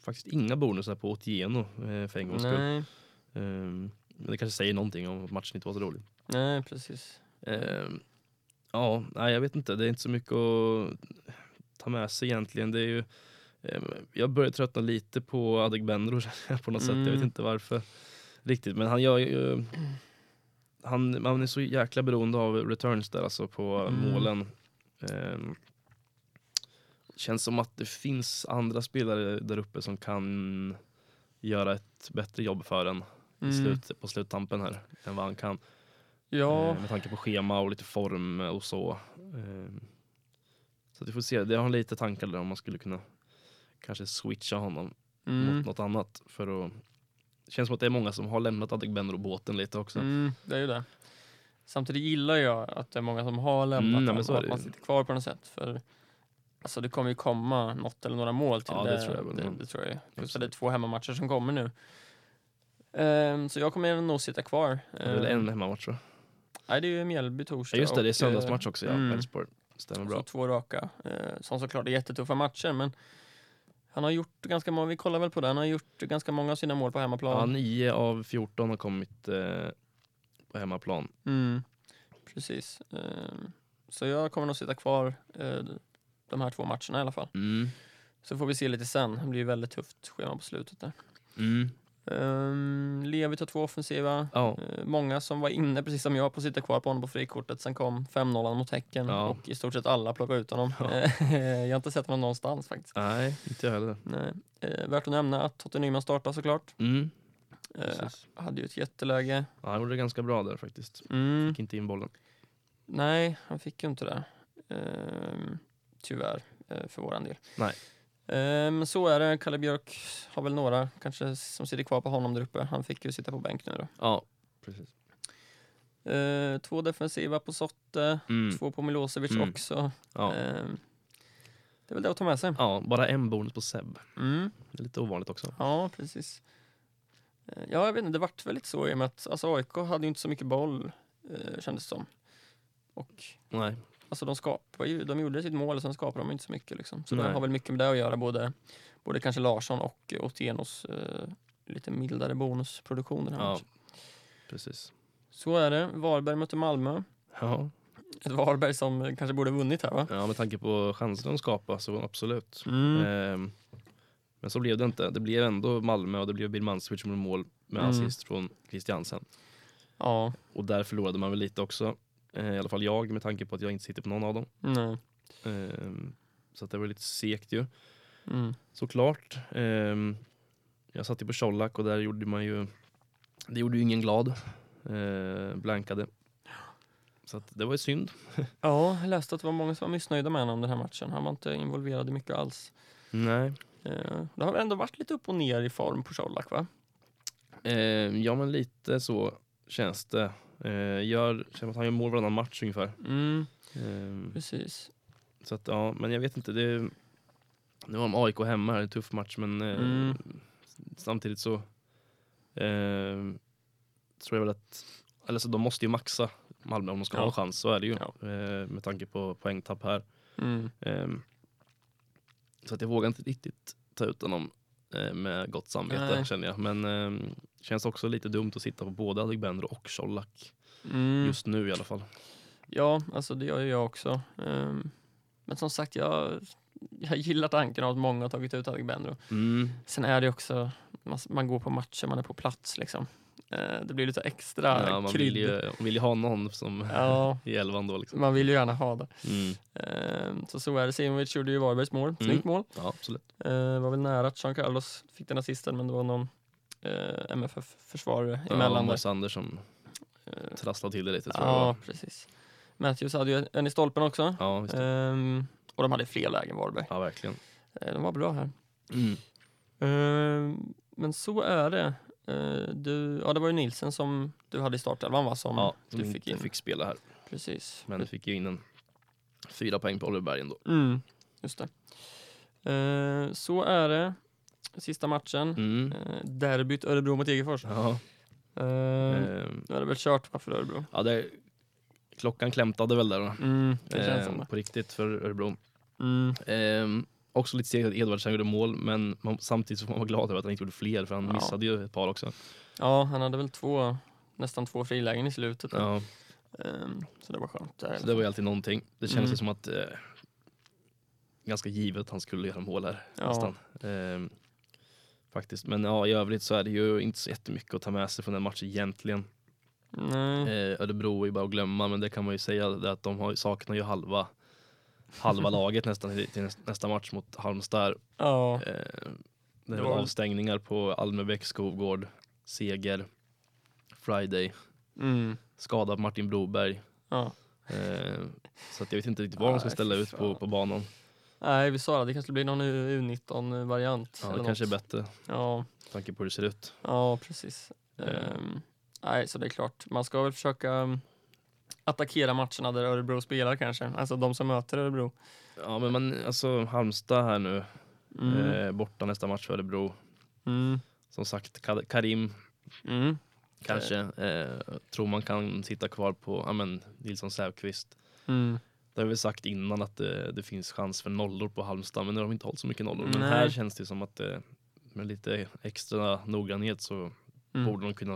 faktiskt inga bonusar på Otieno för en gångs skull. Ehm, men det kanske säger någonting om att matchen inte var så rolig. nej, precis. Ehm, ja, nej, jag vet inte. Det är inte så mycket att ta med sig egentligen. Det är ju, ehm, jag börjar tröttna lite på Adegbenro på något sätt. Jag vet Mm. inte varför riktigt. Men han gör ju... Han, man är så jäkla beroende av returns där alltså på Mm. målen. Ehm, känns som att det finns andra spelare där uppe som kan göra ett bättre jobb för en Mm. slut, på sluttampen här än vad han kan. Ja, Eh, med tanke på schema och lite form och så. Eh, så att vi får se. Det har lite tankar där om man skulle kunna kanske switcha honom mm. mot något annat. För att, det känns som att det är många som har lämnat Adegbenro-båten lite också. Mm, det är ju det. Samtidigt gillar jag att det är många som har lämnat Mm, så och att det man sitter kvar på något sätt. För alltså, det kommer ju komma något eller några mål till Ja, det tror jag väl, Det, det tror jag. Plus det är två hemmamatcher som kommer nu. Ehm, så jag kommer nog sitta kvar. Det är väl Ehm, en hemmamatch va? Nej, det är ju Mjällby torsdag. Ja, just det, det är söndagsmatch eh, också ja. mm. Stämmer Så bra. två raka. Eh, som såklart är jättetuffa matcher, men han har gjort ganska många, vi kollar väl på det, han har gjort ganska många av sina mål på Ja, hemmaplan. 9 av 14 har kommit eh, på hemmaplan. Mm, precis. Ehm, så jag kommer nog sitta kvar eh, de här två matcherna i alla fall. Mm. Så får vi se lite sen. Det blir ju väldigt tufft schema på slutet där. Mm. Um, Levi tar två offensiva. Ja. Eh, många som var inne, precis som jag, på att sitta kvar på honom på frikortet. Sen kom 5-0 mot Häcken Ja. och i stort sett alla plockade ut honom. Ja. jag har inte sett honom någonstans faktiskt. Nej, inte jag heller. Nej. Eh, värt att nämna att Totte Nyman startar såklart. Mm. Precis. hade ju ett jätteläge. Ja, han gjorde det ganska bra där faktiskt. Mm. Fick inte in bollen. Nej, han fick ju inte det. Ehm, tyvärr, för våran del. Nej. Men så är det. Kalle Björk har väl några kanske som sitter kvar på honom där uppe. Han fick ju sitta på bänk nu då. Ja, precis. Eh, två defensiva på Sotte, Mm. två på Milosevic Mm. också. Ja. Eh, det är väl det att ta med sig. ja, bara en bonus på Seb. Mm. Det är lite ovanligt också. Ja, precis. Eh, Ja, jag vet inte, det vart väl lite så i och med att alltså, AIK hade ju inte så mycket boll, eh, kändes det som. Och Nej. Alltså, de skapade ju, de gjorde sitt mål och sen skapade de inte så mycket. Liksom. Så det Nej. har väl mycket med det att göra, både, både kanske Larsson och Otienos eh, lite mildare bonusproduktion den här Ja, matchen. precis. Så är det. Varberg möter Malmö. Ja, Ett Varberg som eh, kanske borde vunnit här va? ja med tanke på chanserna de skapar så absolut. Mm. Ehm, men så blev det inte. Det blev ändå Malmö och det blev Birmancevic som mål med Mm. assist från Christiansen. Ja, Och där förlorade man väl lite också. Eh, I alla fall jag med tanke på att jag inte sitter på någon av dem. nej. Ehm, så att det var lite segt ju. Mm. Såklart. Ehm, jag satt ju på Colak och där gjorde man ju, det gjorde ju ingen glad. Eh, blankade. Så det var ju synd. Ja, jag läste att det var många som var missnöjda med honom den här matchen. Han var inte involverad i mycket alls. Nej. Eh, Det har väl ändå varit lite upp och ner i form på Colak va? Ehm, ja men lite så känns det. Eh, gör, han gör mål varannan match ungefär. Mm, Ehm, precis. så att ja, men jag vet inte. Det, nu har de AIK hemma här, en tuff match men eh, Mm. samtidigt så eh, tror jag väl att, eller så de måste ju maxa Malmö om de ska Ja. ha en chans, så är det ju. Ja. Eh, med tanke på poängtapp här. Mm. Eh, så att jag vågar inte riktigt ta ut honom med gott samvete Nej. känner jag. Men eh, känns också lite dumt att sitta på både Adegbenro och Colak. Mm. Just nu i alla fall. Ja, alltså det gör ju jag också. Ehm, Men som sagt, jag, jag gillar tanken av att många har tagit ut Adegbenro. Mm. Sen är det också, man, man går på matcher, man är på plats liksom. Eh, Det blir lite extra Ja, man krydd. vill ju, man vill ju ha någon som Ja, i elvan då liksom. man vill ju gärna ha det. Mm. Ehm, Så så är det. Simovic gjorde ju Varbergs mål. Snyggt Mm. mål. Ja, absolut. Eh, var väl nära att Jean Carlos fick den assisten men det var någon eh, MFF-försvarare Ja, emellan. Mats Anders som Eh, trasslade till det lite tror jag ja, var. precis. Matthews hade ju en i stolpen också. Ja. Ehm, och de hade fler lägen Varberg. ja, verkligen. Eh, de var bra här. Mm. Ehm, men så är det. Eh, du, ja, det var ju Nilsen som du hade i startelvan va? Som Ja, som du fick fick, in. spela här. Precis. Men det fick ju in en fyra poäng på Oliver Berg ändå. Mm, just det. Eh, så är det. Sista matchen. Mm. Eh, derbyt Örebro mot Degerfors. Ja. Eh, Ehm, Nu är det väl kört va, för Örebro. ja, det, klockan klämtade väl där då. Mm, det känns som Ehm, det. på riktigt för Örebro. Mm, Ehm, också lite segt att Edvardsen gjorde mål, men man, samtidigt så får man vara glad över att han inte gjorde fler, för han Ja. missade ju ett par också. ja, han hade väl två, nästan två frilägen i slutet. Ja, Ehm, så det var skönt. där så det var ju alltid någonting. Det kändes Mm. som att eh, ganska givet att han skulle göra mål här. Ja. Nästan. Faktiskt. Men ja, i övrigt så är det ju inte så jättemycket att ta med sig från den matchen egentligen. Nej. Eh, Örebro är ju bara att glömma, men det kan man ju säga att de har, saknar ju halva, halva laget nästan till, till näs- nästa match mot Halmstad. Ja, Eh, det var- avstängningar på Almebäck, Skovgård, Seger, Friday, mm, skada på Martin Broberg. ja. Eh, så att jag vet inte riktigt vad de ska ställa ut på, på banan. Nej, vi sa det. Det kanske blir någon U19-variant. Ja, det kanske är bättre med Ja, tanke på hur det ser ut. ja precis. Eh. Ehm, nej, så det är klart. Man ska väl försöka um, attackera matcherna där Örebro spelar kanske. Alltså de som möter Örebro. Ja men man, alltså Halmstad här nu, Mm. eh, borta nästa match för Örebro. Mm. Som sagt, Ka- Karim Mm. kanske, eh, tror man kan sitta kvar på, ja men Nilsson Säfqvist. Det har vi sagt innan att det, det finns chans för nollor på Halmstad, men nu har de inte hållit så mycket nollor. Men Nej. här känns det som att eh, med lite extra noggrannhet så Mm. borde de kunna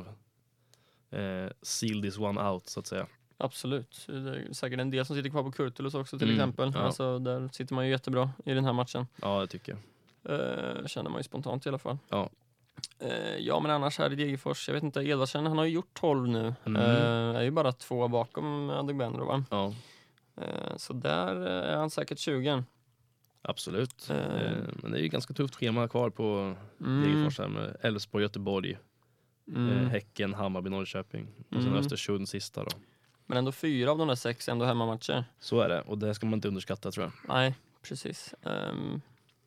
eh, seal this one out så att säga. Absolut. Det är säkert en del som sitter kvar på Kurtulus också till Mm, exempel. ja. Alltså, där sitter man ju jättebra i den här matchen. Ja, det tycker jag. Uh, känner man ju spontant i alla fall. Ja. Eh, ja, men annars här i Degerfors, jag vet inte, Edvardsen, han har ju gjort 12 nu. Mm. Eh, är ju bara två bakom Adegbenro va? Ja, Eh, så där eh, är han säkert 20. absolut. Eh. Eh, men det är ju ganska tufft schema kvar på Mm. Degerfors här med Elfsborg, Göteborg, Mm. eh, Häcken, Hammarby, Norrköping och sen Mm. Östersund sista då. Men ändå fyra av de där sex ändå hemmamatcher. Så är det och det ska man inte underskatta tror jag. Nej, precis. Ehm,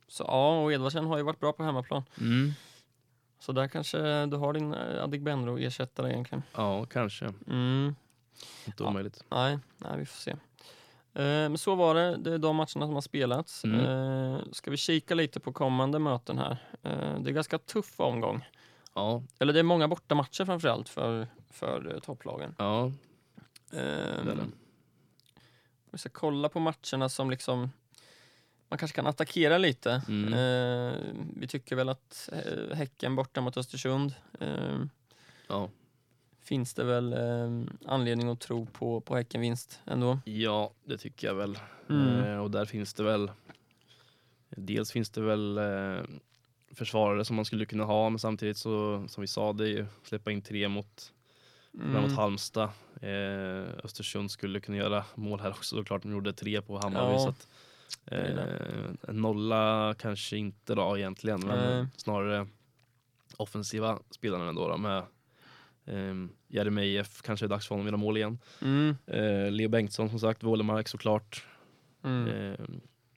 så ja, och Edvardsen har ju varit bra på hemmaplan. Mm. Så där kanske du har din eh, Adegbenro ersättare egentligen. Ja, kanske. Mm. Inte Ja. omöjligt. Nej, nej, vi får se. Eh, men så var det. Det är de matcherna som har spelats. Mm. Eh, ska vi kika lite på kommande möten här? Eh, det är ganska tuff omgång. Ja, Eller det är många bortamatcher framförallt för, för topplagen. ja, det. vi ska kolla på matcherna som liksom man kanske kan attackera lite. Mm. Eh, vi tycker väl att Häcken borta mot Östersund eh, ja. Finns det väl eh, anledning att tro på, på Häckenvinst ändå. ja, det tycker jag väl. Mm. Eh, och där finns det väl Dels finns det väl eh, försvarare som man skulle kunna ha men samtidigt så som vi sa det är ju släppa in tre mot, mm. mot Halmstad. Eh, Östersund skulle kunna göra mål här också såklart. De gjorde tre på Hammarby Ja, så att, eh, nolla kanske inte då egentligen men Nej. snarare offensiva spelarna ändå då med eh, Jeremejeff kanske är dags för honom att göra mål igen. Mm. Eh, Leo Bengtsson som sagt, Wålemark såklart. Mm. Eh,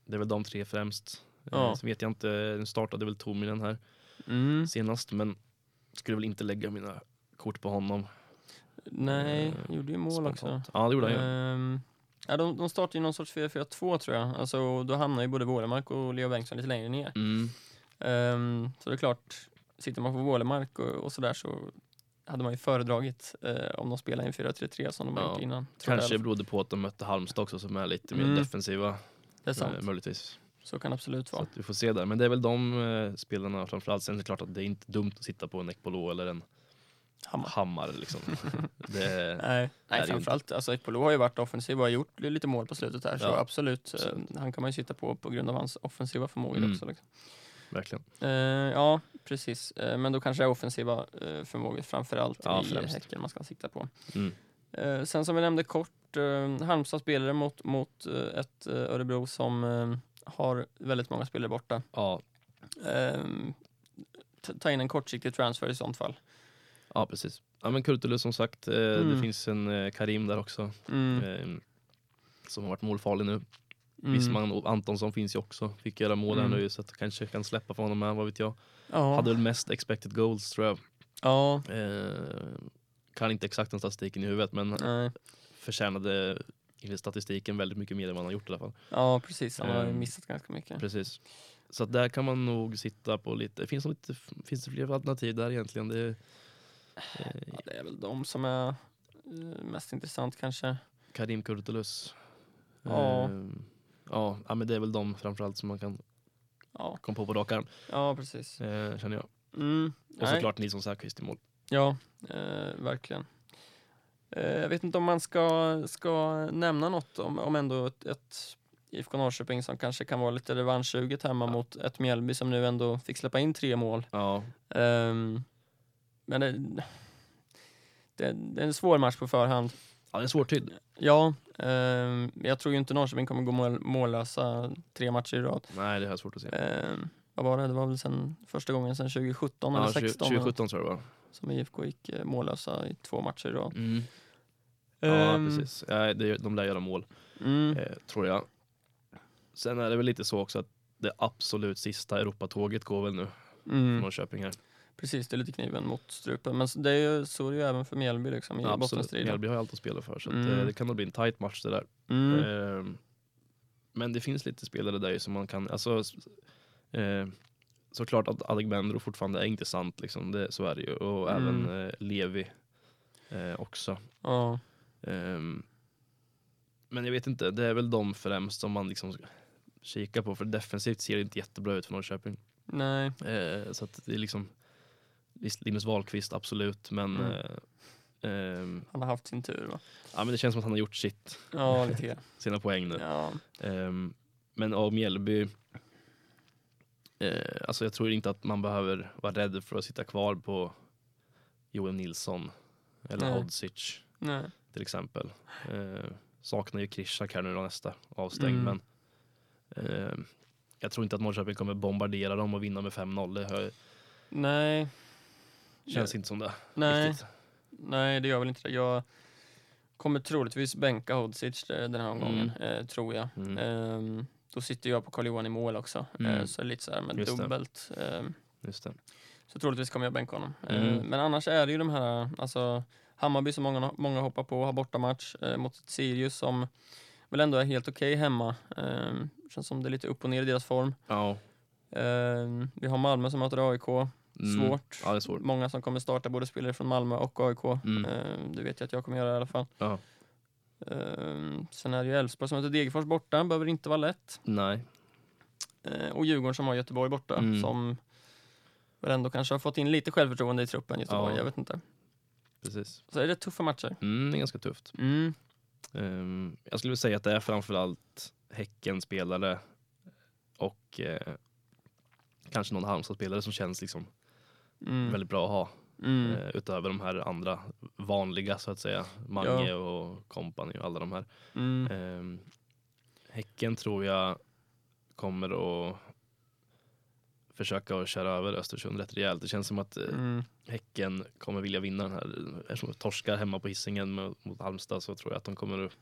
det är väl de tre främst. Ja. Eh, så vet jag inte, nu startade väl Tominen här Mm. senast men skulle väl inte lägga mina kort på honom. Nej, Eh, gjorde ju mål också. spontant. Ja det gjorde han ju. Ehm, ja, de, de startade ju någon sorts 4-4-2 tror jag. Alltså, då hamnar ju både Wålemark och Leo Bengtsson lite längre ner. Mm. Ehm, så det är klart, sitter man på Wålemark och, och sådär så hade man ju föredragit eh, om de spelar i en 4-3-3 som de har Ja, gjort innan. Kanske berodde på att de mötte Halmstad också som är lite mer Mm. defensiva. Det är sant, Eh, möjligtvis. så kan det absolut Så vara. att vi får se där. Men det är väl de eh, spelarna framförallt. Sen är det klart att det är inte dumt att sitta på en Ekpolo eller en Hammar. Hammar liksom. det, Nej, nej det framförallt, alltså Ekpolo har ju varit offensiv och har gjort lite mål på slutet här, så Ja, absolut. eh, han kan man ju sitta på på grund av hans offensiva förmågor Mm. också. Liksom. verkligen. Eh, ja, precis. Eh, men då kanske det är offensiva uh, förmågor framförallt Ja, i främst. Häcken man ska sikta på. Mm. Eh, sen som vi nämnde kort, Halmstad spelare mot, mot eh, ett eh, Örebro som eh, har väldigt många spelare borta. Ja, Ehm, ta in en kortsiktig transfer i sånt fall. ja, precis. Ja men Kurtulus som sagt, eh, Mm. det finns en eh, Karim där också. Mm. Eh, som har varit målfarlig nu. Mm. Wisman och Antonsson finns ju också. Fick göra mål Mm. här nu så att kanske kan släppa för honom med, vad vet jag. Ja. Hade väl mest expected goals tror jag. ja, Eh, kan inte exakt den statistiken i huvudet men nej. förtjänade enligt statistiken väldigt mycket mer än vad han har gjort i alla fall. ja, precis. Han har Ehm, missat ganska mycket. Precis. Så där kan man nog sitta på lite, det finns, nog lite, finns det fler alternativ där egentligen? Det, eh, Ja, det är väl de som är eh, mest intressant kanske. Karim Kurtulus. Ja. Eh, ja, men det är väl de framförallt som man kan Ja, komma på på rak arm, ja precis. eh, känner jag. Mm. Och såklart Nilsson Säfqvist i mål. Ja, eh, verkligen. Eh, jag vet inte om man ska, ska nämna något om, om ändå ett, ett IFK Norrköping som kanske kan vara lite revanschsuget hemma Ja. mot ett Mjällby som nu ändå fick släppa in tre mål. Ja, Ehm, men det, det, det är en svår match på förhand. Ja det är svårtydd. Ja, ehm, jag tror ju inte Norrköping kommer gå mål, mållösa tre matcher i rad. Nej, det har jag svårt att se. Ehm, vad var det? Det var väl sen, första gången sedan 2017 eller Ja, 20- 16 2017 tror jag det var. som IFK gick eh, mållösa i två matcher i rad. Mm. Ja, Ehm, precis. Ja, det, de lär göra mål, Mm. eh, tror jag. Sen är det väl lite så också att det absolut sista Europatåget går väl nu från Mm. Norrköping här. Precis, det är lite kniven mot strupen. Men det är ju, så är det ju även för Mjällby liksom, i Ja, bottenstriden. Mjällby har ju allt att spela för så att, Mm. eh, det kan nog bli en tight match det där. Mm. Ehm, men det finns lite spelare där ju som man kan, alltså eh, såklart att Adegbenro fortfarande är intressant liksom, det, så är det ju. Och Mm. även eh, Levi eh, också. Ja. Ehm, men jag vet inte, det är väl de främst som man liksom ska kika på för defensivt ser det inte jättebra ut för Norrköping. Nej. Eh, så att det är liksom visst, Linus Wahlqvist absolut men Mm. eh, ehm, Han har haft sin tur va? ja, men det känns som att han har gjort sitt, Ja, lite grann. sina poäng nu. Ja. Ehm, men av Mjällby, eh, alltså jag tror inte att man behöver vara rädd för att sitta kvar på Joel Nilsson eller Nej. Hodzic Nej. till exempel. Eh, saknar ju Krishak här nu då nästa avstängd Mm. men eh, jag tror inte att Norrköping kommer bombardera dem och vinna med 5-0. Det hör- Nej. Känns inte som det. Nej. Riktigt. Nej, det gör väl inte det. Jag kommer troligtvis bänka Hodzic eh, den här omgången, Mm. eh, tror jag. Mm. Ehm, då sitter jag på Carl-Johan i mål också. Mm. Eh, så lite så här med Just dubbelt. Eh, Just det. så troligtvis kommer jag bänka honom. Eh, Mm. men annars är det ju de här, alltså Hammarby som många, många hoppar på, har bortamatch eh, mot Sirius som väl ändå är helt okej hemma. Eh, känns som det är lite upp och ner i deras form. Ja. Eh, vi har Malmö som möter AIK. Mm. Svårt. Ja, svårt. Många som kommer starta, både spelare från Malmö och AIK. Mm. Eh, det vet jag att jag kommer göra i alla fall. Ja. Eh, sen är det ju Elfsborg som möter Degerfors borta, behöver inte vara lätt. Nej. Eh, och Djurgården som har Göteborg borta, Mm. som väl ändå kanske har fått in lite självförtroende i truppen Göteborg, Ja. jag vet inte. Precis. Så är det tuffa matcher. Mm, det är ganska tufft. Mm. Ehm, jag skulle säga att det är framförallt Häcken-spelare och eh, kanske någon Halmstad-spelare som känns liksom Mm. väldigt bra att ha. Mm. Eh, utöver de här andra vanliga så att säga. Mange och company och alla de här. Mm. Ehm, häcken tror jag kommer att försöka att köra över Östersund rätt rejält. Det känns som att eh, Mm. Häcken kommer vilja vinna den här. Eftersom de torskar hemma på Hisingen mot, mot Halmstad så tror jag att de kommer att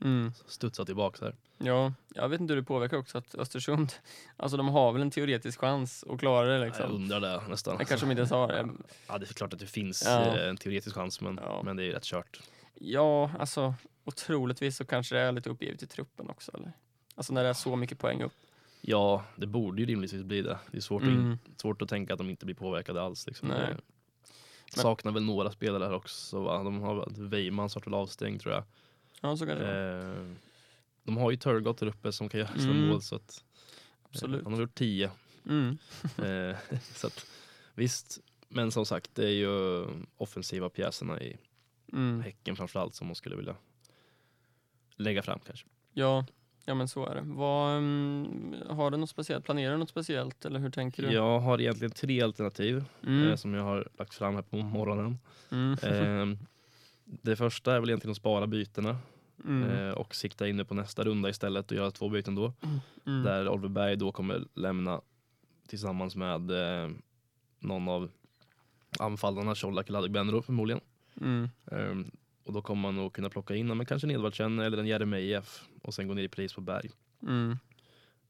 Mm. studsa tillbaka här. Ja, jag vet inte hur det påverkar också att Östersund, alltså de har väl en teoretisk chans att klara det Jag liksom. undrar det nästan. Det kanske de inte ens har. Eh, Ja, det är klart att det finns Ja. eh, en teoretisk chans men, Ja. men det är rätt kört. Ja, alltså och troligtvis så kanske det är lite uppgivet i truppen också. Eller? Alltså när det är så mycket poäng upp. Ja, det borde ju rimligtvis bli det. Det är svårt, att, Mm. svårt att tänka att de inte blir påverkade alls. Liksom. Nej. Det- Saknar väl några spelare här också. Va? De har Weimans varit väl avstängd tror jag. Ja, så kanske. Eh, de har ju Turgott där uppe som kan göra sina Mm. mål. Så att, eh, Absolut. han har gjort tio. Mm. Eh, så att, visst, men som sagt det är ju offensiva pjäserna i Mm. Häcken framförallt som man skulle vilja lägga fram kanske. Ja, ja, men så är det. Vad, mm, har du något speciellt? Planerar du något speciellt eller hur tänker du? Jag har egentligen tre alternativ Mm. eh, som jag har lagt fram här på morgonen. Mm. Eh, det första är väl egentligen att spara bytena Mm. eh, och sikta in på nästa runda istället och göra två byten då. Mm. Där Oliver Berg då kommer lämna tillsammans med eh, någon av anfallarna, Colak eller Adegbenro förmodligen. Mm. Ehm, och då kommer man nog kunna plocka in men kanske en Edvardsen eller en Jeremejeff och sen gå ner i pris på Berg Mm.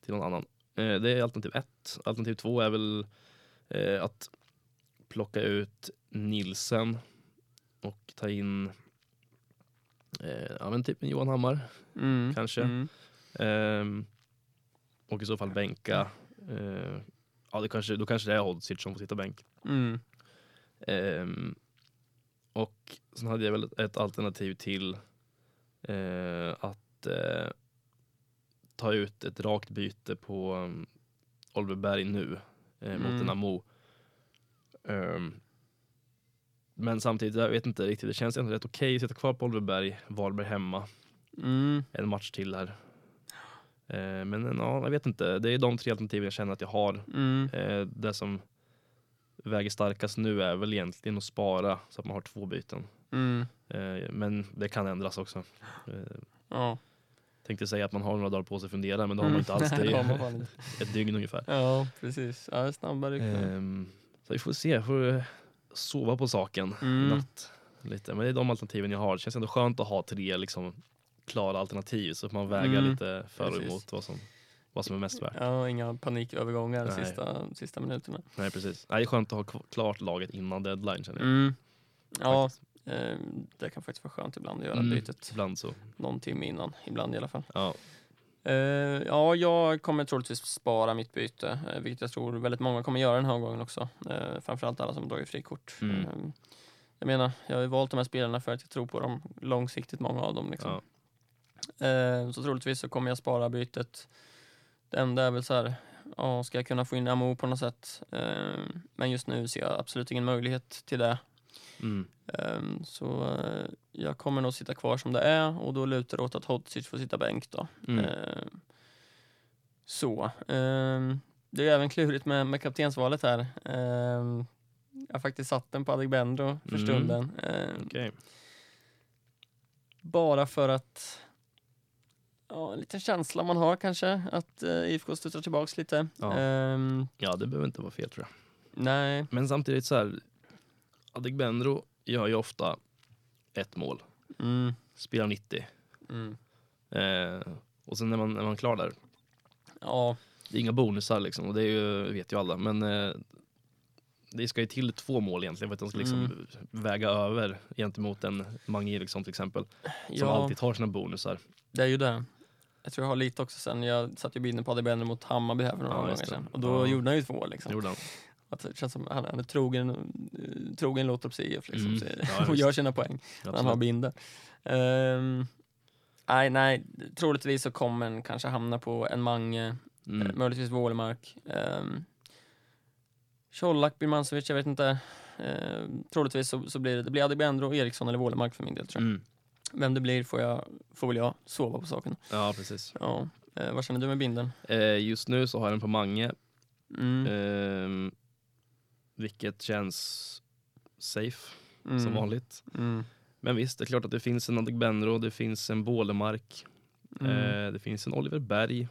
till någon annan. Eh, det är alternativ ett. Alternativ två är väl eh, att plocka ut Nilsen och ta in eh, ja, men typ en Johan Hammar Mm. kanske. Mm. Ehm, och i så fall bänka. Eh, ja, det kanske, då kanske det är Hodzic som får sitta bänk. Mm. Ehm, och sen hade jag väl ett alternativ till eh, att eh, ta ut ett rakt byte på um, Oliver Berg nu eh, mot Mm. en Amo. Ehm, men samtidigt, jag vet inte riktigt, det känns ändå rätt okej att sitta kvar på Oliver Berg, Varberg hemma, Mm. en match till här. Eh, men ja, jag vet inte, det är de tre alternativen jag känner att jag har. Mm. Eh, det som väger starkast nu är väl egentligen att spara så att man har två byten. Mm. Eh, men det kan ändras också. Eh, Ja. tänkte säga att man har några dagar på sig att fundera men det har man Mm. inte alls. Det är ett dygn ungefär. Ja, precis. Ja, snabba ryck. Ehm, så vi får se, får sova på saken Mm. natt. Lite. Men det är de alternativen jag har. Det känns ändå skönt att ha tre liksom, klara alternativ så att man väger Mm. lite för och emot vad som, vad som är mest värt. Ja, inga panikövergångar Nej. sista, sista minuterna. Nej precis. Nej, det är skönt att ha klart laget innan deadline känner jag. Mm. Ja, eh, det kan faktiskt vara skönt ibland att göra Mm, bytet Ibland så. någon timme innan, ibland i alla fall. Ja. Eh, ja, jag kommer troligtvis spara mitt byte, eh, vilket jag tror väldigt många kommer göra den här gången också. Eh, framförallt alla som dragit frikort. Mm. Jag menar, jag har ju valt de här spelarna för att jag tror på dem långsiktigt, många av dem. Liksom. Ja. Så troligtvis så kommer jag spara bytet. Det enda är väl så här, ja, ska jag kunna få in Amo på något sätt? Men just nu ser jag absolut ingen möjlighet till det. Mm. Ehm, Så eh, jag kommer nog sitta kvar som det är och då lutar det åt att Hodzic får sitta bänk då. Mm. Ehm, Så. ehm, Det är även klurigt med, med kaptensvalet här. Jag har faktiskt satt den på Adegbenro för Mm. stunden. Okej. Bara för att Ja, en liten känsla man har kanske att eh, IFK studsar tillbaks lite. Ja. Ja, det behöver inte vara fel tror jag. nej. Men samtidigt så här, Adegbenro gör ju ofta ett mål, Mm. spelar 90 Mm. eh, och sen när man, när man är klar där Ja, Det är inga bonusar liksom och det är ju, vet ju alla. Men eh, det ska ju till två mål egentligen för att de ska liksom Mm. väga över gentemot en Mange Eriksson till exempel. Som ja alltid tar sina bonusar. det är ju det. Jag tror jag har lite också sen, jag satt ju bilden på Adebender mot Hammarby här för några Ja, gånger sedan. Och då Ja. gjorde han ju två liksom. Gjorde han. Att det känns som han, han är trogen, eh, trogen Lottorps IF liksom, Mm. så- Ja, och gör sina poäng när han har binder. Ehm, nej, nej, troligtvis så kommer han kanske hamna på en Mange, eh, Mm. möjligtvis Wålemark. Um, Colak, Birmancevic, jag vet inte. Ehm, troligtvis så, så blir det, det blir Adebendro, Eriksson eller Wålemark för min del tror jag. Mm. Vem det blir får, jag, får väl jag sova på saken. Ja, precis. Ja. Eh, vad känner du med binden? Eh, just nu så har jag den på Mange. Mm. Ehm, vilket känns safe Mm. som vanligt. Mm. Men visst, det är klart att det finns en Adegbenro, det finns en Bålemark, Mm. eh, det finns en Oliver Berg.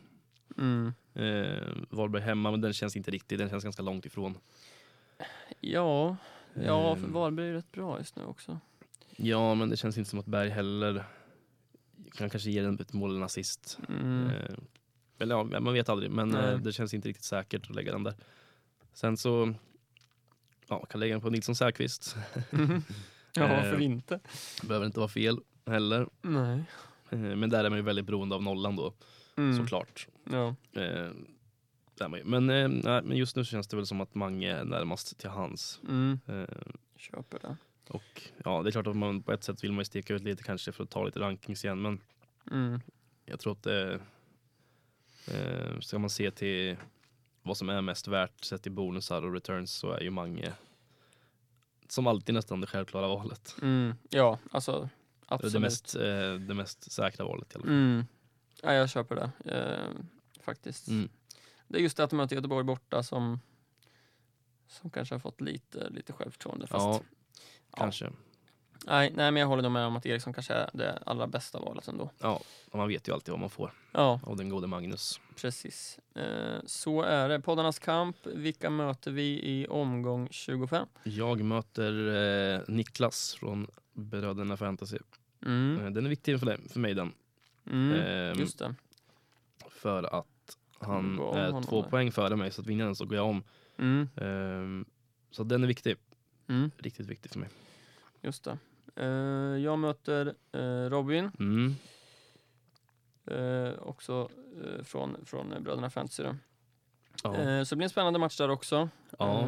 Mm. Eh, Varberg hemma, men den känns inte riktigt, den känns ganska långt ifrån. Ja, ja för Ehm. Varberg är rätt bra just nu också. Ja, men det känns inte som att Berg heller kan kanske ge den ett mål eller en assist. Mm. Eh, eller ja, man vet aldrig, men eh, det känns inte riktigt säkert att lägga den där. Sen så, ja, kan lägga den på Nilsson Säfqvist. Mhm. ja, Eh. varför inte? Behöver inte vara fel heller. Nej. Eh, men där är man ju väldigt beroende av nollan då, Mm. såklart. Ja. Eh, men, eh, nej, men just nu känns det väl som att Mange är närmast till hans. Mm. Eh, Köper det. och ja, det är klart att man på ett sätt vill man ju steka ut lite kanske för att ta lite rankings igen, men Mm. jag tror att det, eh, ska man se till vad som är mest värt sett till bonusar och returns så är ju Mange som alltid nästan det självklara valet. Mm. Ja, alltså absolut. Det mest, eh, det mest säkra valet i alla fall. Mm. Ja, jag köper det. Eh, faktiskt. Mm. Det är just det att de möter Göteborg borta som, som kanske har fått lite, lite självförtroende. Fast, Ja, Ja. kanske. Nej, nej, men jag håller nog med om att Eriksson kanske är det allra bästa valet ändå. Ja, man vet ju alltid vad man får Ja, av den gode Magnus. precis. Eh, så är det. Poddarnas kamp. Vilka möter vi i omgång 25? Jag möter eh, Niklas från Bröderna Fantasy. Mm. Eh, den är viktig för, dig, för mig den. Mm. Ehm, Just det. För att han är två där. poäng före mig så att vinner den så går jag om. Mm. Ehm, så den är viktig. Mm. Riktigt viktig för mig. Just det. Eh, jag möter eh, Robin. Mm. Eh, också från, från Bröderna Fantasy. Då. Ja. Så det blir en spännande match där också. ja.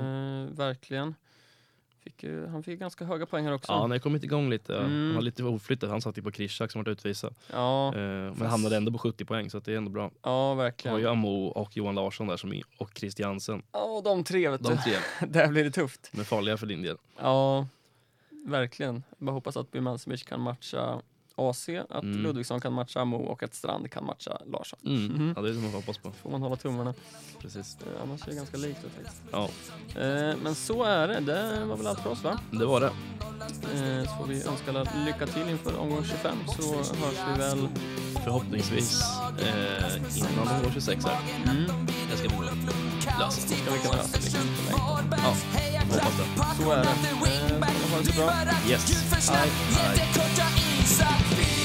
Verkligen. Fick, han fick ganska höga poäng här också. ja, han har kommit igång lite. Mm. Han var lite oflyttad. Han satt ju på Krishak som varit utvisad. Ja, men fast- hamnade ändå på 70 poäng så det är ändå bra. ja var verkligen. ju Amo och Johan Larsson där som och Christiansen. Ja, de tre vet De du. tre där blir det tufft. de är farliga för din del. Ja, verkligen. Bara hoppas att Birmancevic kan matcha AC, att Mm. Ludvigsson kan matcha Mo och att Strand kan matcha Larsson. Mm. Mhm. Ja, det är det man hoppas på. Får man hålla tummarna. Precis. Eh, annars är det ganska likt faktiskt. Ja, Eh, men så är det. Det var väl allt för oss va? det var det. Eh, så får vi önska alla lycka till inför omgång 25 så hörs vi väl. Förhoppningsvis eh, innan omgång 26 här. Mm. Det ska vi lösa. Ska vi kunna lösa. Ja, hoppas det. Så är det. Ha det så bra. Yes. Hej. Insatser